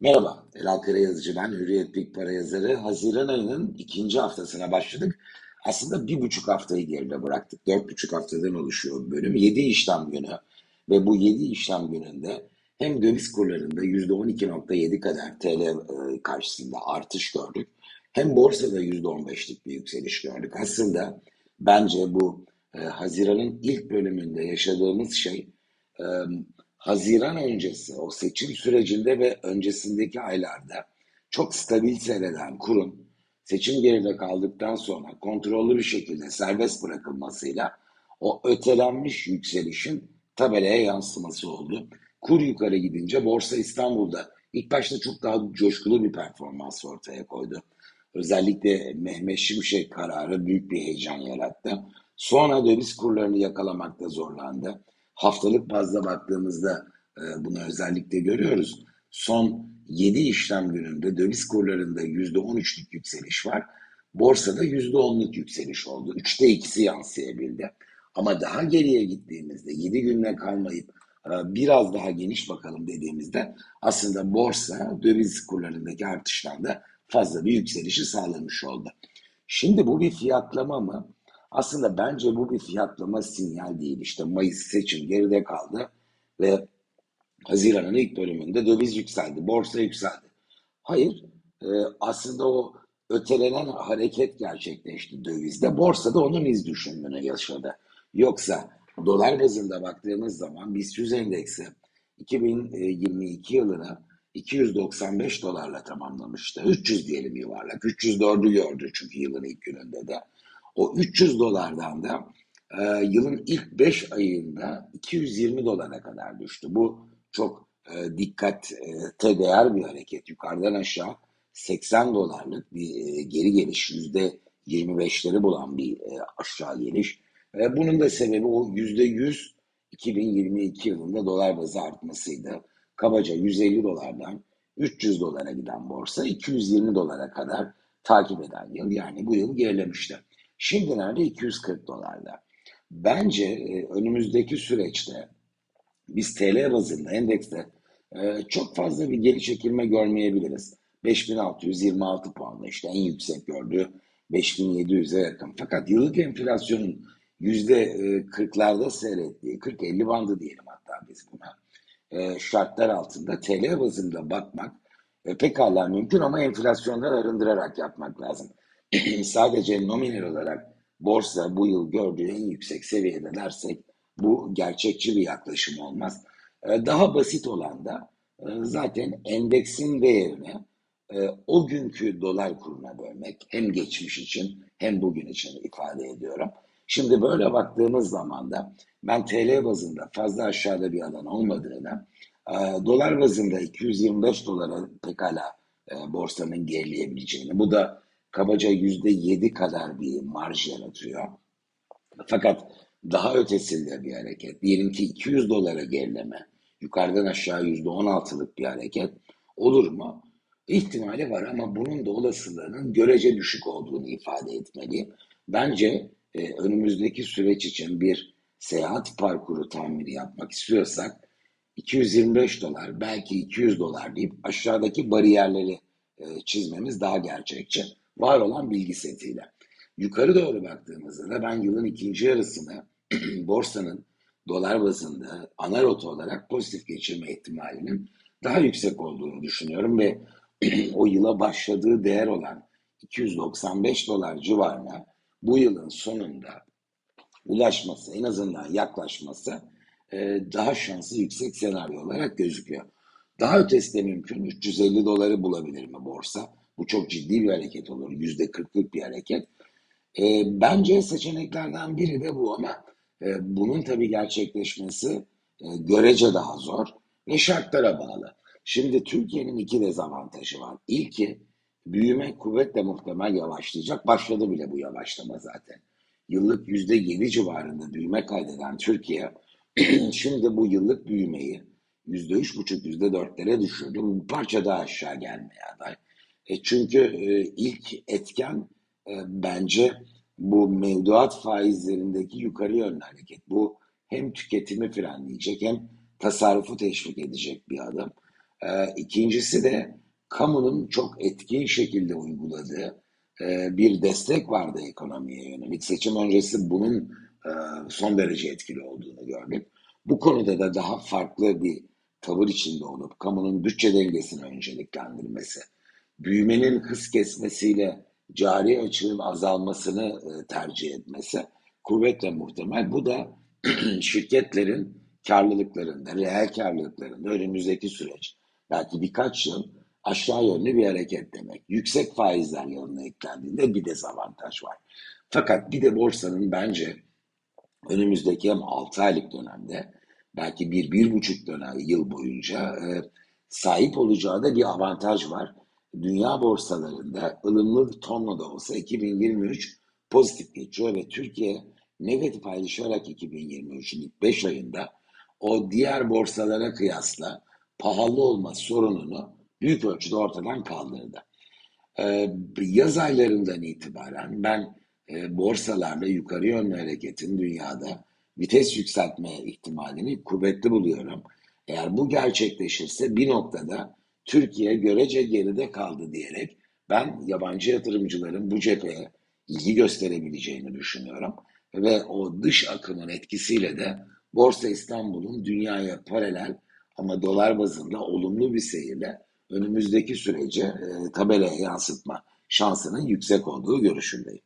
Merhaba, Elal Karayazıcı ben, Hürriyet Big Para yazarı. Haziran ayının ikinci haftasına başladık. Aslında bir buçuk haftayı geride bıraktık. Dört buçuk haftadan oluşuyor bölüm. Yedi işlem günü ve bu yedi işlem gününde hem döviz kurlarında yüzde on iki nokta yedi kadar TL e, karşısında artış gördük. Hem borsada yüzde on beşlik bir yükseliş gördük. Aslında bence bu e, Haziran'ın ilk bölümünde yaşadığımız şey e, Haziran öncesi o seçim sürecinde ve öncesindeki aylarda çok stabil seyreden kurun seçim geride kaldıktan sonra kontrollü bir şekilde serbest bırakılmasıyla o ötelenmiş yükselişin tabelaya yansıması oldu. Kur yukarı gidince Borsa İstanbul'da ilk başta çok daha coşkulu bir performans ortaya koydu. Özellikle Mehmet Şimşek kararı büyük bir heyecan yarattı. Sonra döviz kurlarını yakalamakta zorlandı haftalık bazda baktığımızda e, bunu özellikle görüyoruz. Son 7 işlem gününde döviz kurlarında %13'lük yükseliş var. Borsada %10'luk yükseliş oldu. Üçte ikisi yansıyabildi. Ama daha geriye gittiğimizde 7 günle kalmayıp e, biraz daha geniş bakalım dediğimizde aslında borsa döviz kurlarındaki artıştan da fazla bir yükselişi sağlamış oldu. Şimdi bu bir fiyatlama mı? Aslında bence bu bir fiyatlama sinyal değil. İşte Mayıs seçim geride kaldı ve Haziran'ın ilk bölümünde döviz yükseldi, borsa yükseldi. Hayır, e, aslında o ötelenen hareket gerçekleşti dövizde. Borsada onun iz düşümünü yaşadı. Yoksa dolar bazında baktığımız zaman BIST 100 endeksi 2022 yılına 295 dolarla tamamlamıştı. 300 diyelim yuvarlak. 304'ü gördü çünkü yılın ilk gününde de. O 300 dolardan da e, yılın ilk 5 ayında 220 dolara kadar düştü. Bu çok e, dikkate değer bir hareket. Yukarıdan aşağı 80 dolarlık bir e, geri geliş, yüzde 25'leri bulan bir e, aşağı geliş. E, bunun da sebebi o yüzde 100 2022 yılında dolar bazı artmasıydı. Kabaca 150 dolardan 300 dolara giden borsa 220 dolara kadar takip eden yıl yani bu yıl gerilemişti. Şimdi nerede? 240 dolarda. Bence e, önümüzdeki süreçte biz TL bazında endekste e, çok fazla bir geri çekilme görmeyebiliriz. 5626 puanla işte en yüksek gördüğü 5700'e yakın. Fakat yıllık enflasyonun %40'larda e, seyrettiği, 40-50 bandı diyelim hatta biz buna. Şartlar altında TL bazında bakmak pekala mümkün ama enflasyondan arındırarak yapmak lazım. sadece nominal olarak borsa bu yıl gördüğü en yüksek seviyede dersek bu gerçekçi bir yaklaşım olmaz. Ee, daha basit olan da e, zaten endeksin değerini e, o günkü dolar kuruna bölmek hem geçmiş için hem bugün için ifade ediyorum. Şimdi böyle baktığımız zaman da ben TL bazında fazla aşağıda bir alan olmadığını, e, dolar bazında 225 dolara pekala borsanın gerileyebileceğini, bu da kabaca yüzde yedi kadar bir marj yaratıyor. Fakat daha ötesinde bir hareket. Diyelim ki 200 dolara gerileme. Yukarıdan aşağı yüzde on altılık bir hareket. Olur mu? İhtimali var ama bunun da olasılığının görece düşük olduğunu ifade etmeliyim. Bence e, önümüzdeki süreç için bir seyahat parkuru tahmini yapmak istiyorsak 225 dolar belki 200 dolar deyip aşağıdaki bariyerleri e, çizmemiz daha gerçekçi var olan bilgi setiyle. Yukarı doğru baktığımızda da ben yılın ikinci yarısını borsanın dolar bazında ana rota olarak pozitif geçirme ihtimalinin daha yüksek olduğunu düşünüyorum ve o yıla başladığı değer olan 295 dolar civarına bu yılın sonunda ulaşması, en azından yaklaşması e, daha şanslı yüksek senaryo olarak gözüküyor. Daha ötesi de mümkün. 350 doları bulabilir mi borsa? Bu çok ciddi bir hareket olur. Yüzde kırklık bir hareket. E, bence seçeneklerden biri de bu ama e, bunun tabii gerçekleşmesi e, görece daha zor ve şartlara bağlı. Şimdi Türkiye'nin iki dezavantajı var. İlki büyüme kuvvetle muhtemel yavaşlayacak. Başladı bile bu yavaşlama zaten. Yıllık yüzde yedi civarında büyüme kaydeden Türkiye şimdi bu yıllık büyümeyi yüzde üç buçuk, yüzde dörtlere düşürdü. Bir parça daha aşağı gelmeye aday. E çünkü e, ilk etken e, bence bu mevduat faizlerindeki yukarı yönlü hareket. Bu hem tüketimi frenleyecek hem tasarrufu teşvik edecek bir adım. E, ikincisi de kamunun çok etkin şekilde uyguladığı e, bir destek vardı ekonomiye yönelik. Seçim öncesi bunun e, son derece etkili olduğunu gördük. Bu konuda da daha farklı bir tavır içinde olup kamunun bütçe dengesini önceliklendirmesi, büyümenin hız kesmesiyle cari açığın azalmasını e, tercih etmesi kuvvetle muhtemel. Bu da şirketlerin karlılıklarında, reel karlılıklarında önümüzdeki süreç belki birkaç yıl aşağı yönlü bir hareket demek. Yüksek faizler yanına eklendiğinde bir dezavantaj var. Fakat bir de borsanın bence önümüzdeki hem 6 aylık dönemde belki bir, bir buçuk dönem yıl boyunca e, sahip olacağı da bir avantaj var. Dünya borsalarında ılımlı tonla da olsa 2023 pozitif geçiyor ve Türkiye negatif ayrışarak 2023'ün ilk 5 ayında o diğer borsalara kıyasla pahalı olma sorununu büyük ölçüde ortadan kaldırdı. Ee, yaz aylarından itibaren ben e, borsalarla yukarı yönlü hareketin dünyada vites yükseltme ihtimalini kuvvetli buluyorum. Eğer bu gerçekleşirse bir noktada Türkiye görece geride kaldı diyerek ben yabancı yatırımcıların bu cepheye ilgi gösterebileceğini düşünüyorum. Ve o dış akımın etkisiyle de Borsa İstanbul'un dünyaya paralel ama dolar bazında olumlu bir seyirle önümüzdeki sürece e, tabelaya yansıtma şansının yüksek olduğu görüşündeyim.